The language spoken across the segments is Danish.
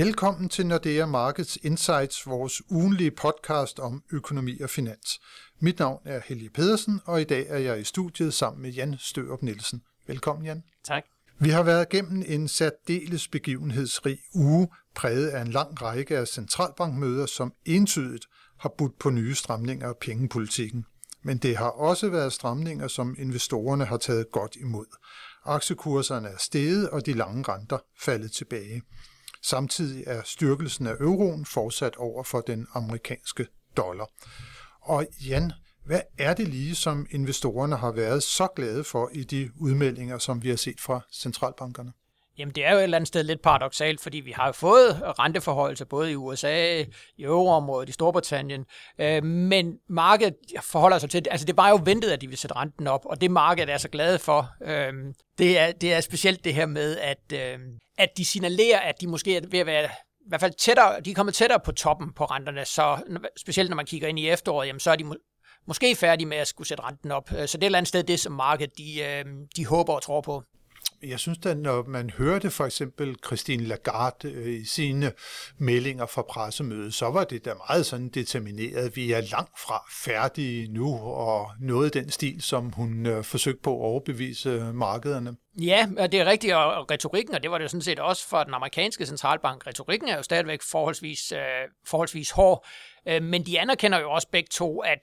Velkommen til Nordea Markets Insights, vores ugenlige podcast om økonomi og finans. Mit navn er Helge Pedersen, og i dag er jeg i studiet sammen med Jan Størup Nielsen. Velkommen, Jan. Tak. Vi har været gennem en særdeles begivenhedsrig uge, præget af en lang række af centralbankmøder, som entydigt har budt på nye stramninger af pengepolitikken. Men det har også været stramninger, som investorerne har taget godt imod. Aktiekurserne er steget, og de lange renter faldet tilbage. Samtidig er styrkelsen af euroen fortsat over for den amerikanske dollar. Og Jan, hvad er det lige, som investorerne har været så glade for i de udmeldinger, som vi har set fra centralbankerne? Jamen det er jo et eller andet sted lidt paradoxalt, fordi vi har jo fået renteforholdelse både i USA, i euroområdet, i Storbritannien, øh, men markedet forholder sig til, altså det var jo ventet, at de ville sætte renten op, og det markedet er så glade for, øh, det, er, det er specielt det her med, at, øh, at de signalerer, at de måske er ved at være i hvert fald tættere, de er kommet tættere på toppen på renterne, så specielt når man kigger ind i efteråret, jamen, så er de må, måske færdige med at skulle sætte renten op. Øh, så det er et eller andet sted det, som markedet de, øh, de håber og tror på jeg synes da, når man hørte for eksempel Christine Lagarde øh, i sine meldinger fra pressemødet, så var det da meget sådan determineret. Vi er langt fra færdige nu, og noget den stil, som hun øh, forsøgte på at overbevise øh, markederne. Ja, det er rigtigt, og retorikken, og det var det sådan set også for den amerikanske centralbank, retorikken er jo stadigvæk forholdsvis, øh, forholdsvis hård, øh, men de anerkender jo også begge to, at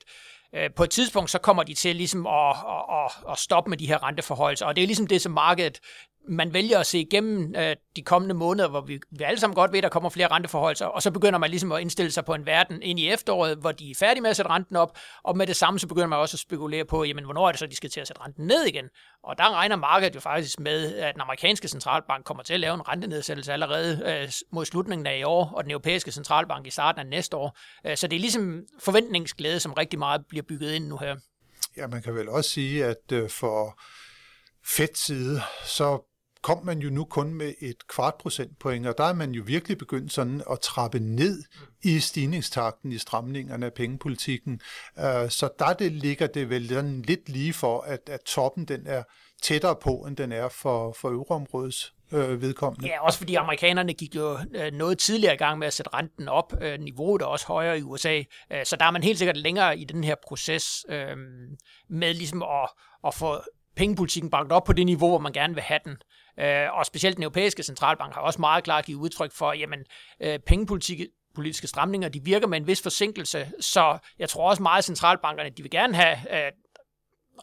Øh, på et tidspunkt, så kommer de til ligesom at, at, at, at stoppe med de her renteforholdelser, og det er ligesom det, som markedet man vælger at se igennem øh, de kommende måneder, hvor vi, vi alle sammen godt ved, at der kommer flere renteforholdelser, og så begynder man ligesom at indstille sig på en verden ind i efteråret, hvor de er færdige med at sætte renten op, og med det samme så begynder man også at spekulere på, jamen hvornår er det så, de skal til at sætte renten ned igen? Og der regner markedet jo faktisk med, at den amerikanske centralbank kommer til at lave en rentenedsættelse allerede øh, mod slutningen af i år, og den europæiske centralbank i starten af næste år. Øh, så det er ligesom forventningsglæde, som rigtig meget bliver bygget ind nu her. Ja, man kan vel også sige, at øh, for Fed side, så kom man jo nu kun med et kvart procentpoint, og der er man jo virkelig begyndt sådan at trappe ned i stigningstakten i stramningerne af pengepolitikken. Øh, så der det ligger det vel sådan lidt lige for, at, at toppen den er tættere på, end den er for, for euroområdets øh, vedkommende. Ja, også fordi amerikanerne gik jo øh, noget tidligere i gang med at sætte renten op. Øh, niveauet er også højere i USA, øh, så der er man helt sikkert længere i den her proces med ligesom at, at få pengepolitikken bragt op på det niveau, hvor man gerne vil have den. Øh, og specielt den europæiske centralbank har også meget klart givet udtryk for, jamen, øh, pengepolitik politiske stramninger, de virker med en vis forsinkelse, så jeg tror også meget, at centralbankerne, de vil gerne have øh,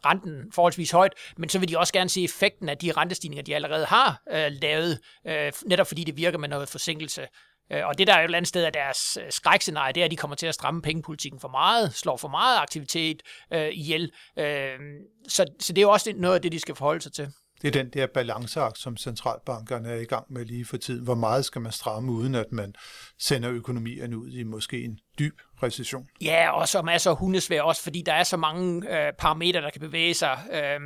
renten forholdsvis højt, men så vil de også gerne se effekten af de rentestigninger, de allerede har øh, lavet, øh, netop fordi det virker med noget forsinkelse. Øh, og det der er jo et eller andet sted af deres øh, skrækscenarie, det er, at de kommer til at stramme pengepolitikken for meget, slår for meget aktivitet øh, ihjel. Øh, så, så det er jo også noget af det, de skal forholde sig til. Det er den der balanceakt, som centralbankerne er i gang med lige for tiden. Hvor meget skal man stramme, uden at man sender økonomierne ud i måske en dyb recession? Ja, og så masser af hundesvær også, fordi der er så mange øh, parametre, der kan bevæge sig. Øh,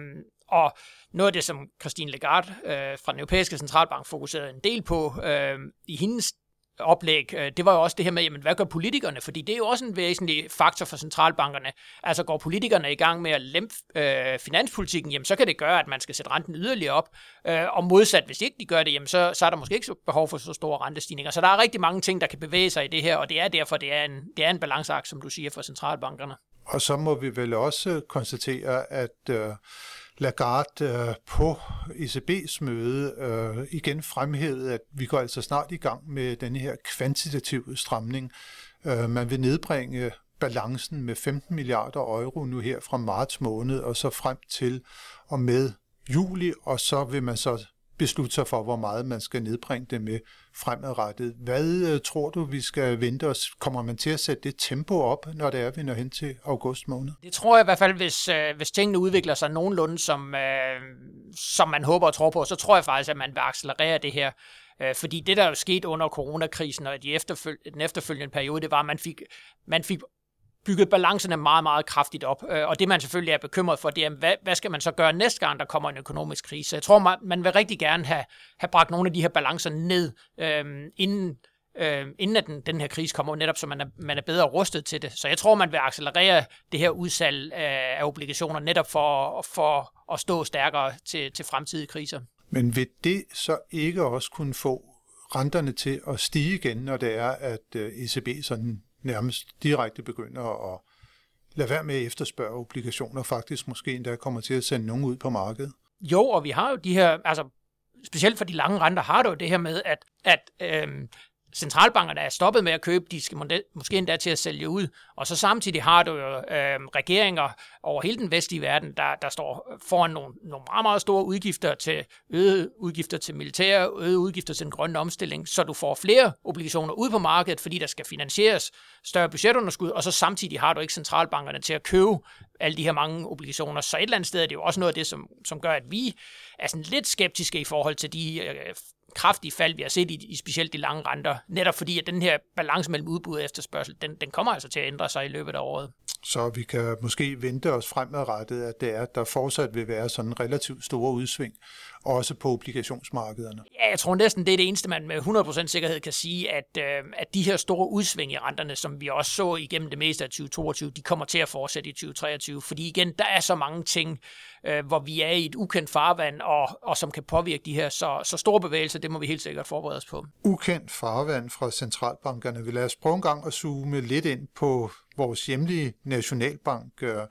og noget af det, som Christine Lagarde øh, fra den europæiske centralbank fokuserede en del på øh, i hendes oplæg, øh, det var jo også det her med, jamen, hvad gør politikerne? Fordi det er jo også en væsentlig faktor for centralbankerne. Altså går politikerne i gang med at lempe øh, finanspolitikken, jamen, så kan det gøre, at man skal sætte renten yderligere op. Øh, og modsat, hvis ikke de gør det, jamen, så, så er der måske ikke så behov for så store rentestigninger. Så der er rigtig mange ting, der kan bevæge sig i det her, og det er derfor, det er en, det er en balanceakt, som du siger, for centralbankerne. Og så må vi vel også konstatere, at øh, Lagarde øh, på ECB's møde øh, igen fremhævede, at vi går altså snart i gang med denne her kvantitative stramning. Øh, man vil nedbringe balancen med 15 milliarder euro nu her fra marts måned og så frem til og med juli, og så vil man så beslutte sig for, hvor meget man skal nedbringe det med fremadrettet. Hvad øh, tror du, vi skal vente os? Kommer man til at sætte det tempo op, når det er, vi når hen til august måned? Det tror jeg i hvert fald, hvis, øh, hvis tingene udvikler sig nogenlunde, som, øh, som man håber og tror på, så tror jeg faktisk, at man vil accelerere det her. Øh, fordi det, der jo skete under coronakrisen og de efterføl- den efterfølgende periode, det var, at man fik, man fik bygget balancerne meget, meget kraftigt op. Øh, og det man selvfølgelig er bekymret for, det er, hvad, hvad skal man så gøre næste gang, der kommer en økonomisk krise? Jeg tror, man, man vil rigtig gerne have, have bragt nogle af de her balancer ned, øh, inden, øh, inden at den, den her krise kommer, netop så man er, man er bedre rustet til det. Så jeg tror, man vil accelerere det her udsalg af, af obligationer, netop for, for at stå stærkere til, til fremtidige kriser. Men vil det så ikke også kunne få renterne til at stige igen, når det er, at øh, ECB sådan nærmest direkte begynder at lade være med at efterspørge obligationer, faktisk måske endda kommer til at sende nogen ud på markedet? Jo, og vi har jo de her, altså specielt for de lange renter, har du jo det her med, at, at øhm, centralbankerne er stoppet med at købe, de skal måske endda til at sælge ud, og så samtidig har du jo øh, regeringer over hele den vestlige verden, der, der står foran nogle, nogle meget, meget store udgifter til øgede udgifter til militær, øgede udgifter til den grønne omstilling, så du får flere obligationer ud på markedet, fordi der skal finansieres større budgetunderskud, og så samtidig har du ikke centralbankerne til at købe alle de her mange obligationer. Så et eller andet sted er det jo også noget af det, som, som gør, at vi er sådan lidt skeptiske i forhold til de øh, kraftige fald, vi har set i, i specielt de lange renter, netop fordi, at den her balance mellem udbud og efterspørgsel, den, den kommer altså til at ændre sig i løbet af året. Så vi kan måske vente os fremadrettet, at det er, at der fortsat vil være sådan relativt store udsving, også på obligationsmarkederne. Ja, jeg tror næsten, det er det eneste, man med 100% sikkerhed kan sige, at, øh, at de her store udsving i renterne, som vi også så igennem det meste af 2022, de kommer til at fortsætte i 2023, fordi igen, der er så mange ting, øh, hvor vi er i et ukendt farvand, og, og som kan påvirke de her. Så, så store bevægelser, det må vi helt sikkert forberede os på. Ukendt farvand fra centralbankerne. Vi lader os prøve en gang at zoome lidt ind på vores hjemlige nationalbank, øh,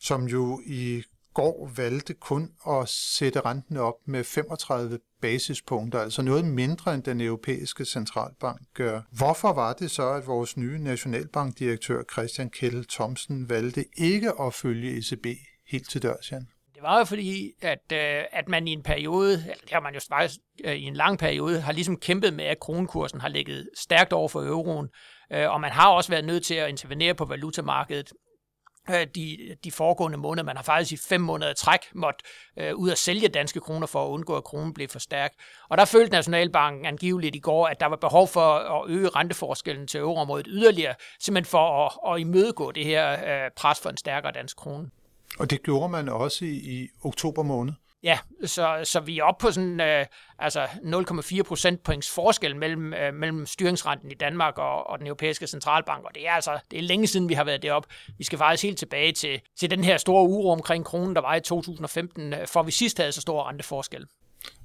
som jo i går valgte kun at sætte renten op med 35 basispunkter, altså noget mindre end den europæiske centralbank gør. Hvorfor var det så, at vores nye nationalbankdirektør Christian Kjell Thomsen valgte ikke at følge ECB helt til dørs, Jan? Det var jo fordi, at, øh, at man i en periode, eller det har man jo faktisk øh, i en lang periode, har ligesom kæmpet med, at kronekursen har ligget stærkt over for euroen, øh, og man har også været nødt til at intervenere på valutamarkedet Øh, de, de foregående måneder. Man har faktisk i fem måneder træk måtte øh, ud og sælge danske kroner for at undgå, at kronen blev for stærk. Og der følte Nationalbanken angiveligt i går, at der var behov for at øge renteforskellen til euroområdet yderligere, simpelthen for at, at imødegå det her øh, pres for en stærkere dansk krone. Og det gjorde man også i, i oktober måned? Ja, så, så vi er oppe på sådan øh, altså 0,4 procentpoints forskel mellem, øh, mellem styringsrenten i Danmark og, og den europæiske centralbank, og det er altså det er længe siden, vi har været deroppe. Vi skal faktisk helt tilbage til, til den her store uro omkring kronen, der var i 2015, øh, for vi sidst havde så stor renteforskel.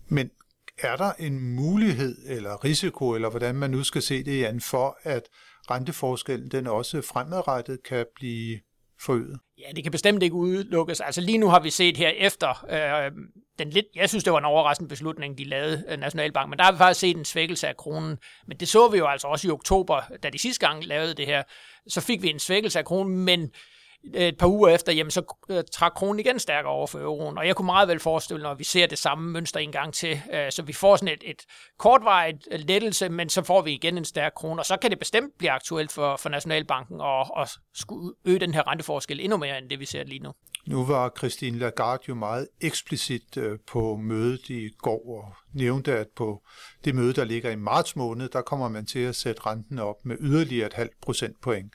Men er der en mulighed eller risiko, eller hvordan man nu skal se det, Jan, for at renteforskellen den også fremadrettet kan blive forøget? Ja, det kan bestemt ikke udelukkes. Altså lige nu har vi set her efter øh, den lidt, jeg synes det var en overraskende beslutning, de lavede øh, Nationalbank, men der har vi faktisk set en svækkelse af kronen. Men det så vi jo altså også i oktober, da de sidste gang lavede det her, så fik vi en svækkelse af kronen, men Øh, et par uger efter, jamen så øh, trak kronen igen stærkere over for euroen. Og jeg kunne meget vel forestille, når vi ser det samme mønster en gang til, øh, så vi får sådan et, et kortvarigt øh, lettelse, men så får vi igen en stærk krone, og så kan det bestemt blive aktuelt for, for Nationalbanken at, at skulle øge den her renteforskel endnu mere, end det vi ser lige nu. Nu var Christine Lagarde jo meget eksplicit øh, på mødet i går og nævnte, at på det møde, der ligger i marts måned, der kommer man til at sætte renten op med yderligere et halvt procentpoint.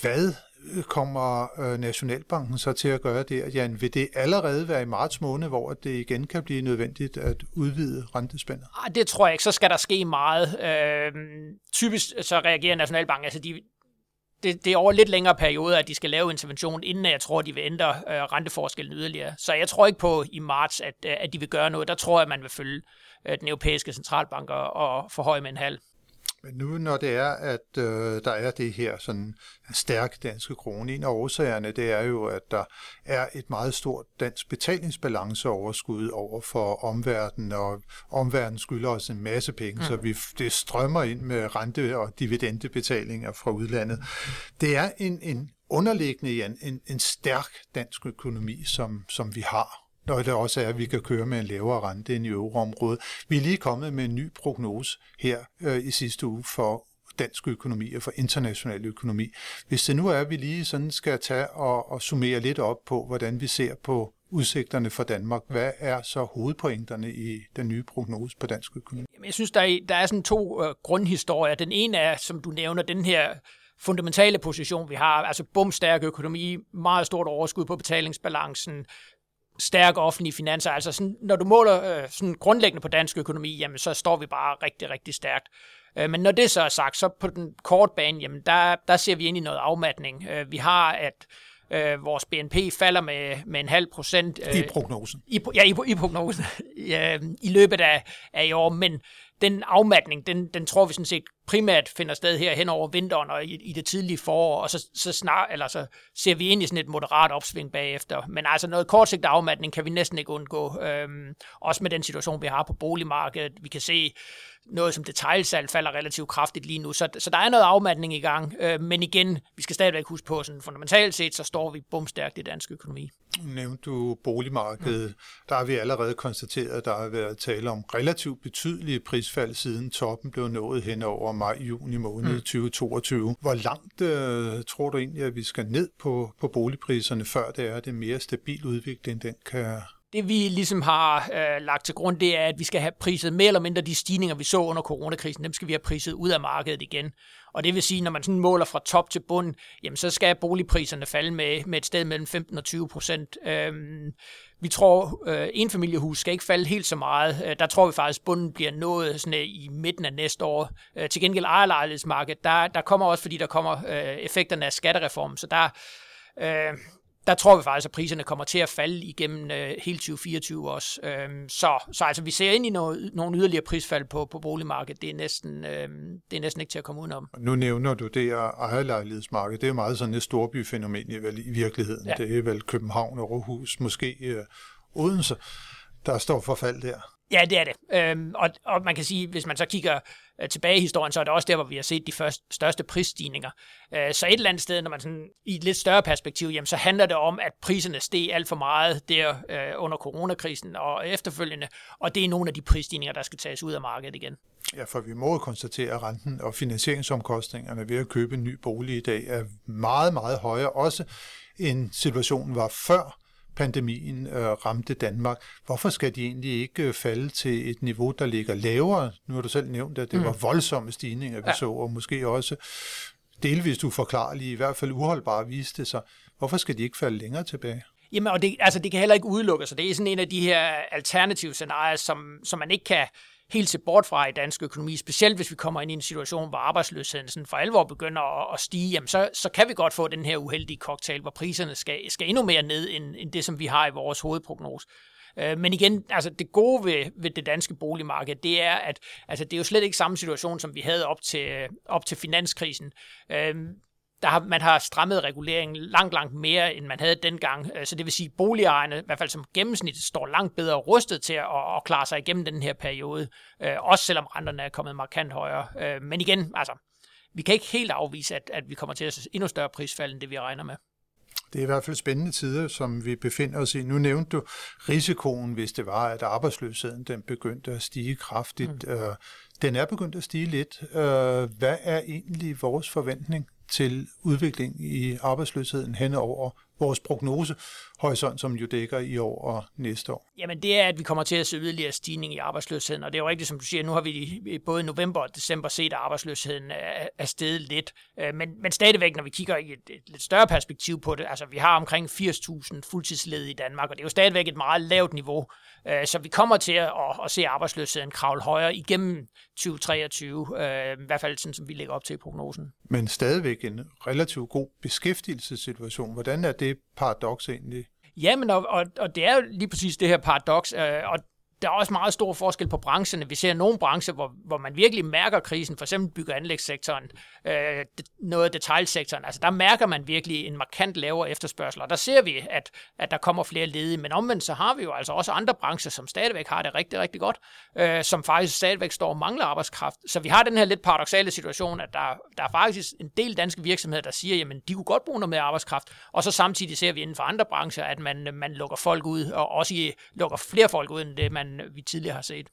Hvad kommer øh, Nationalbanken så til at gøre det? Jan, vil det allerede være i marts måned, hvor det igen kan blive nødvendigt at udvide rentespændet? Ah, det tror jeg ikke. Så skal der ske meget. Øh, typisk så reagerer Nationalbanken, altså de, det, det er over lidt længere perioder, at de skal lave intervention, inden jeg tror, de vil ændre øh, renteforskellen yderligere. Så jeg tror ikke på i marts, at, øh, at de vil gøre noget. Der tror jeg, at man vil følge øh, den europæiske centralbank og, og forhøje med en halv. Men nu når det er, at øh, der er det her sådan stærke danske krone, en af årsagerne, det er jo, at der er et meget stort dansk betalingsbalanceoverskud over for omverdenen, og omverdenen skylder os en masse penge, mm. så vi, det strømmer ind med rente- og dividendebetalinger fra udlandet. Det er en, en underliggende en, en, en stærk dansk økonomi, som, som vi har når det også er, at vi kan køre med en lavere rente end i euroområdet. Vi er lige kommet med en ny prognose her øh, i sidste uge for dansk økonomi og for international økonomi. Hvis det nu er, at vi lige sådan skal tage og, og summere lidt op på, hvordan vi ser på udsigterne for Danmark, hvad er så hovedpointerne i den nye prognose på dansk økonomi? Jamen, jeg synes, der er, der er sådan to øh, grundhistorier. Den ene er, som du nævner, den her fundamentale position, vi har, altså bumstærk økonomi, meget stort overskud på betalingsbalancen, stærke offentlige finanser. Altså sådan, når du måler øh, sådan grundlæggende på dansk økonomi, jamen så står vi bare rigtig, rigtig stærkt. Øh, men når det så er sagt, så på den korte bane, jamen der, der ser vi ind i noget afmatning. Øh, vi har, at øh, vores BNP falder med, med en halv procent. Øh, I prognosen. I, ja, i, i prognosen. ja, I løbet af, af i år, men den afmatning, den, den tror vi sådan set primært finder sted her hen over vinteren og i, i det tidlige forår, og så, så, snar, eller så ser vi ind i sådan et moderat opsving bagefter. Men altså noget kortsigtet afmatning kan vi næsten ikke undgå. Øhm, også med den situation, vi har på boligmarkedet. Vi kan se noget som detaljsalg falder relativt kraftigt lige nu, så, så der er noget afmatning i gang. Øh, men igen, vi skal stadigvæk huske på, sådan fundamentalt set, så står vi bumstærkt i dansk økonomi. Nævnte du boligmarkedet. Mm. Der har vi allerede konstateret, at der har været tale om relativt betydelige prisfald siden toppen blev nået hen over maj-juni måned mm. 2022. Hvor langt øh, tror du egentlig, at vi skal ned på, på boligpriserne, før det er det mere stabil udvikling, den kan det vi ligesom har øh, lagt til grund, det er, at vi skal have priset mere eller mindre de stigninger, vi så under coronakrisen, dem skal vi have priset ud af markedet igen. Og det vil sige, når man sådan måler fra top til bund, jamen så skal boligpriserne falde med, med et sted mellem 15 og 20 procent. Øhm, vi tror, øh, enfamiliehus skal ikke falde helt så meget. Øh, der tror vi faktisk, at bunden bliver nået sådan, øh, i midten af næste år. Øh, til gengæld ejerlejlighedsmarkedet, der, der kommer også, fordi der kommer øh, effekterne af skattereformen, så der, øh, der tror vi faktisk, at priserne kommer til at falde igennem øh, hele 2024 også. Øhm, så, så altså, vi ser ind i noget, nogle yderligere prisfald på, på boligmarkedet. Det er, næsten, øh, det er næsten ikke til at komme udenom. Nu nævner du det her ejerlejlighedsmarked. Det er meget sådan et storbyfænomen i, i virkeligheden. Ja. Det er vel København og Aarhus, måske øh, Odense, der står for fald der. Ja, det er det. Øhm, og, og man kan sige, hvis man så kigger øh, tilbage i historien, så er det også der, hvor vi har set de første, største prisstigninger. Øh, så et eller andet sted, når man sådan, i et lidt større perspektiv, jamen, så handler det om, at priserne steg alt for meget der øh, under coronakrisen og efterfølgende, og det er nogle af de prisstigninger, der skal tages ud af markedet igen. Ja, for vi må konstatere, at renten og finansieringsomkostningerne ved at købe en ny bolig i dag er meget, meget højere, også end situationen var før pandemien øh, ramte Danmark. Hvorfor skal de egentlig ikke øh, falde til et niveau, der ligger lavere? Nu har du selv nævnt, at det mm. var voldsomme stigninger, vi ja. så, og måske også delvist uforklarlige, i hvert fald uholdbare, viste det sig. Hvorfor skal de ikke falde længere tilbage? Jamen, og det, altså, det kan heller ikke udelukkes, så det er sådan en af de her alternative scenarier, som, som man ikke kan helt se bort fra i dansk økonomi, specielt hvis vi kommer ind i en situation, hvor arbejdsløsheden sådan for alvor begynder at, at stige, jamen så, så kan vi godt få den her uheldige cocktail, hvor priserne skal, skal endnu mere ned end, end det, som vi har i vores hovedprognose. Øh, men igen, altså det gode ved, ved det danske boligmarked, det er, at altså det er jo slet ikke samme situation, som vi havde op til, op til finanskrisen. Øh, der har, man har strammet reguleringen langt, langt mere, end man havde dengang. Øh, så det vil sige, at boligejerne, i hvert fald som gennemsnit, står langt bedre rustet til at, at klare sig igennem den her periode. Øh, også selvom renterne er kommet markant højere. Øh, men igen, altså, vi kan ikke helt afvise, at, at vi kommer til at se endnu større prisfald, end det vi regner med. Det er i hvert fald spændende tider, som vi befinder os i. Nu nævnte du risikoen, hvis det var, at arbejdsløsheden den begyndte at stige kraftigt. Mm. Den er begyndt at stige lidt. Hvad er egentlig vores forventning til udvikling i arbejdsløsheden hen over vores prognose horisont, som jo dækker i år og næste år? Jamen det er, at vi kommer til at se yderligere stigning i arbejdsløsheden, og det er jo rigtigt, som du siger, nu har vi både i november og december set, at arbejdsløsheden er steget lidt, øh, men, men stadigvæk, når vi kigger i et, et lidt større perspektiv på det, altså vi har omkring 80.000 fuldtidsledige i Danmark, og det er jo stadigvæk et meget lavt niveau, øh, så vi kommer til at, at se arbejdsløsheden kravle højere igennem 2023, øh, i hvert fald sådan, som vi lægger op til i prognosen. Men stadigvæk en relativt god beskæftigelsessituation. Hvordan er det paradoks egentlig? Jamen, og, og, og det er jo lige præcis det her paradoks, øh, og der er også meget stor forskel på brancherne. Vi ser nogle brancher, hvor, hvor man virkelig mærker krisen, for eksempel bygge- og anlægssektoren, øh, noget af detaljsektoren. Altså der mærker man virkelig en markant lavere efterspørgsel, og der ser vi, at, at der kommer flere ledige. Men omvendt så har vi jo altså også andre brancher, som stadigvæk har det rigtig, rigtig godt, øh, som faktisk stadigvæk står og mangler arbejdskraft. Så vi har den her lidt paradoxale situation, at der, der er faktisk en del danske virksomheder, der siger, jamen de kunne godt bruge noget mere arbejdskraft, og så samtidig ser vi inden for andre brancher, at man, man lukker folk ud, og også i, lukker flere folk ud, end det man end vi tidligere har set.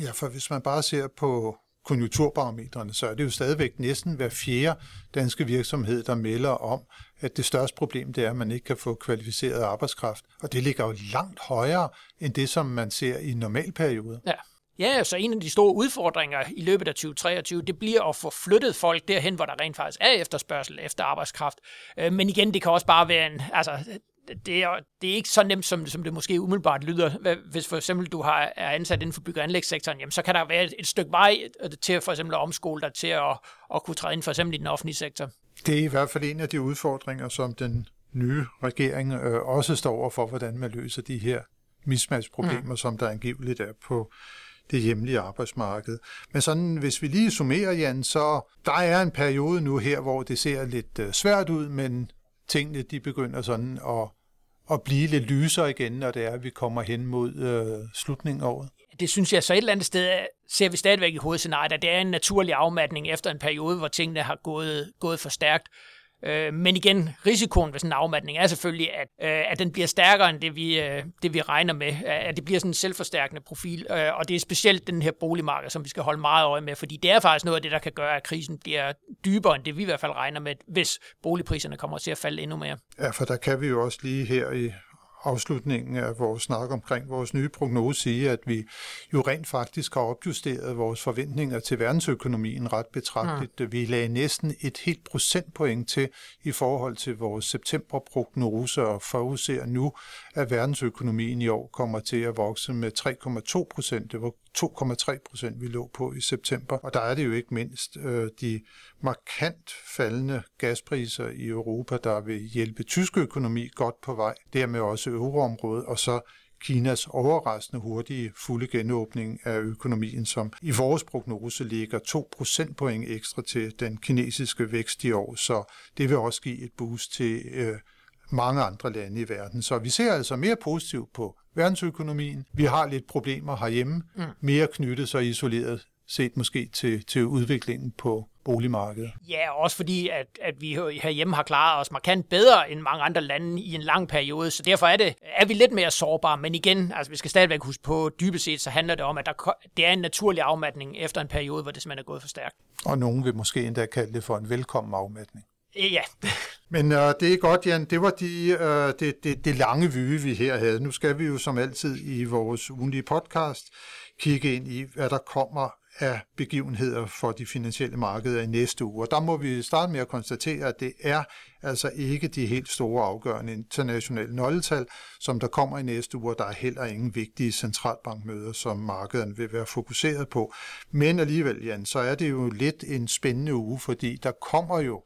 Ja, for hvis man bare ser på konjunkturbarometrene, så er det jo stadigvæk næsten hver fjerde danske virksomhed, der melder om, at det største problem det er, at man ikke kan få kvalificeret arbejdskraft. Og det ligger jo langt højere end det, som man ser i normalperioder. Ja. Ja, så en af de store udfordringer i løbet af 2023, det bliver at få flyttet folk derhen, hvor der rent faktisk er efterspørgsel efter arbejdskraft. Øh, men igen, det kan også bare være en, altså, det er, det er ikke så nemt, som, som det måske umiddelbart lyder. Hvis for eksempel du har, er ansat inden for bygge- og anlægssektoren, jamen, så kan der være et, et stykke vej øh, til for eksempel at omskole dig til at, at kunne træde ind for eksempel i den offentlige sektor. Det er i hvert fald en af de udfordringer, som den nye regering øh, også står over for, hvordan man løser de her mismatch-problemer, mm. som der angiveligt er på det hjemlige arbejdsmarked. Men sådan, hvis vi lige summerer, Jan, så der er en periode nu her, hvor det ser lidt øh, svært ud, men tingene de begynder sådan at, at blive lidt lysere igen, når det er, at vi kommer hen mod øh, slutningen af året det synes jeg så et eller andet sted øh, ser vi stadigvæk i hovedscenariet, at det er en naturlig afmatning efter en periode, hvor tingene har gået, gået for stærkt. Øh, men igen, risikoen ved sådan en afmatning er selvfølgelig, at, øh, at den bliver stærkere end det vi, øh, det, vi regner med. At det bliver sådan en selvforstærkende profil. Øh, og det er specielt den her boligmarked, som vi skal holde meget øje med, fordi det er faktisk noget af det, der kan gøre, at krisen bliver dybere end det, vi i hvert fald regner med, hvis boligpriserne kommer til at falde endnu mere. Ja, for der kan vi jo også lige her i afslutningen af vores snak omkring vores nye prognose sige, at vi jo rent faktisk har opjusteret vores forventninger til verdensøkonomien ret betragteligt. Mm. Vi lagde næsten et helt procentpoint til i forhold til vores septemberprognose og forudser nu, at verdensøkonomien i år kommer til at vokse med 3,2 procent. Det var 2,3 procent, vi lå på i september. Og der er det jo ikke mindst øh, de markant faldende gaspriser i Europa, der vil hjælpe tysk økonomi godt på vej, dermed også euroområdet, og så Kinas overraskende hurtige fulde genåbning af økonomien, som i vores prognose ligger 2 procentpoint ekstra til den kinesiske vækst i år. Så det vil også give et boost til øh, mange andre lande i verden. Så vi ser altså mere positivt på verdensøkonomien. Vi har lidt problemer herhjemme, mm. mere knyttet så isoleret set måske til, til udviklingen på boligmarkedet. Ja, også fordi, at, at vi herhjemme har klaret os markant bedre end mange andre lande i en lang periode, så derfor er, det, er vi lidt mere sårbare. Men igen, altså vi skal stadigvæk huske på, dybest set så handler det om, at der, det er en naturlig afmatning efter en periode, hvor det simpelthen er gået for stærkt. Og nogen vil måske endda kalde det for en velkommen afmatning. Ja. Men øh, det er godt, Jan. Det var de, øh, det, det, det lange vyge, vi her havde. Nu skal vi jo som altid i vores ugenlige podcast kigge ind i, hvad der kommer af begivenheder for de finansielle markeder i næste uge. Og der må vi starte med at konstatere, at det er altså ikke de helt store afgørende internationale nøgletal, som der kommer i næste uge, og der er heller ingen vigtige centralbankmøder, som markederne vil være fokuseret på. Men alligevel, Jan, så er det jo lidt en spændende uge, fordi der kommer jo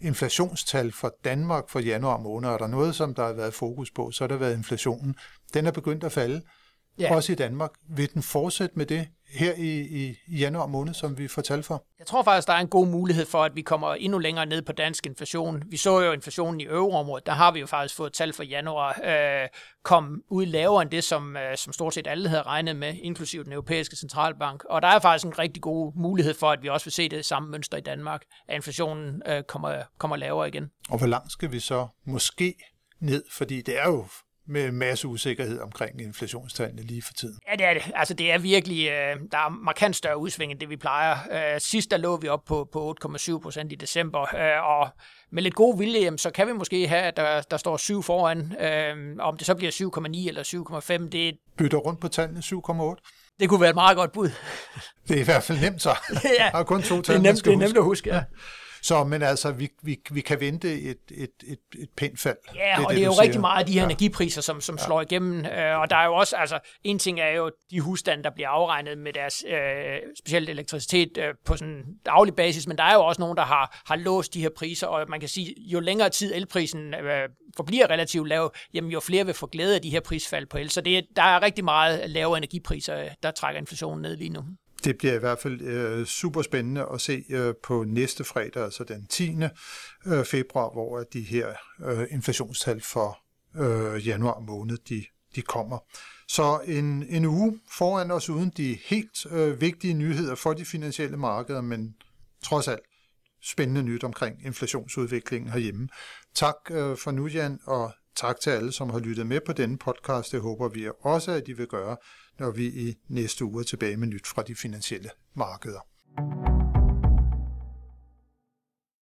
inflationstal for Danmark for januar måned, og der er noget, som der har været fokus på, så har der været inflationen. Den er begyndt at falde, ja. også i Danmark. Vil den fortsætte med det her i, i januar måned, som vi får tal for? Jeg tror faktisk, der er en god mulighed for, at vi kommer endnu længere ned på dansk inflation. Vi så jo inflationen i euroområdet, der har vi jo faktisk fået tal for januar, øh, kom ud lavere end det, som, øh, som stort set alle havde regnet med, inklusive den europæiske centralbank. Og der er faktisk en rigtig god mulighed for, at vi også vil se det samme mønster i Danmark, at inflationen øh, kommer, kommer lavere igen. Og hvor langt skal vi så måske ned? Fordi det er jo med masse usikkerhed omkring inflationstallene lige for tiden. Ja, det er det. Altså, det er virkelig, øh, der er markant større udsving end det, vi plejer. Øh, sidst der lå vi op på, på 8,7 procent i december, øh, og med lidt god vilje, jamen, så kan vi måske have, at der, der står 7 foran. Øh, om det så bliver 7,9 eller 7,5, det... Bytter rundt på tallene 7,8? Det kunne være et meget godt bud. Det er i hvert fald nemt så. ja, der er kun to tal, det er nemt, det er nemt at huske, ja. Så, men altså, vi, vi, vi kan vente et, et, et, et pænt fald. Ja, det og det, det er jo siger. rigtig meget af de her ja. energipriser, som, som ja. slår igennem. Øh, og der er jo også, altså, en ting er jo de husstande, der bliver afregnet med deres øh, specielt elektricitet øh, på sådan en daglig basis, men der er jo også nogen, der har, har låst de her priser, og man kan sige, jo længere tid elprisen øh, forbliver relativt lav, jamen jo flere vil få glæde af de her prisfald på el. Så det, der er rigtig meget lave energipriser, der trækker inflationen ned lige nu. Det bliver i hvert fald øh, super spændende at se øh, på næste fredag, altså den 10. Øh, februar, hvor de her øh, inflationstal for øh, januar måned, de, de kommer. Så en, en uge foran os uden de helt øh, vigtige nyheder for de finansielle markeder, men trods alt spændende nyt omkring inflationsudviklingen herhjemme. Tak øh, for nu, Jan, og tak til alle, som har lyttet med på denne podcast. Det håber vi også, at I vil gøre når vi i næste uge er tilbage med nyt fra de finansielle markeder.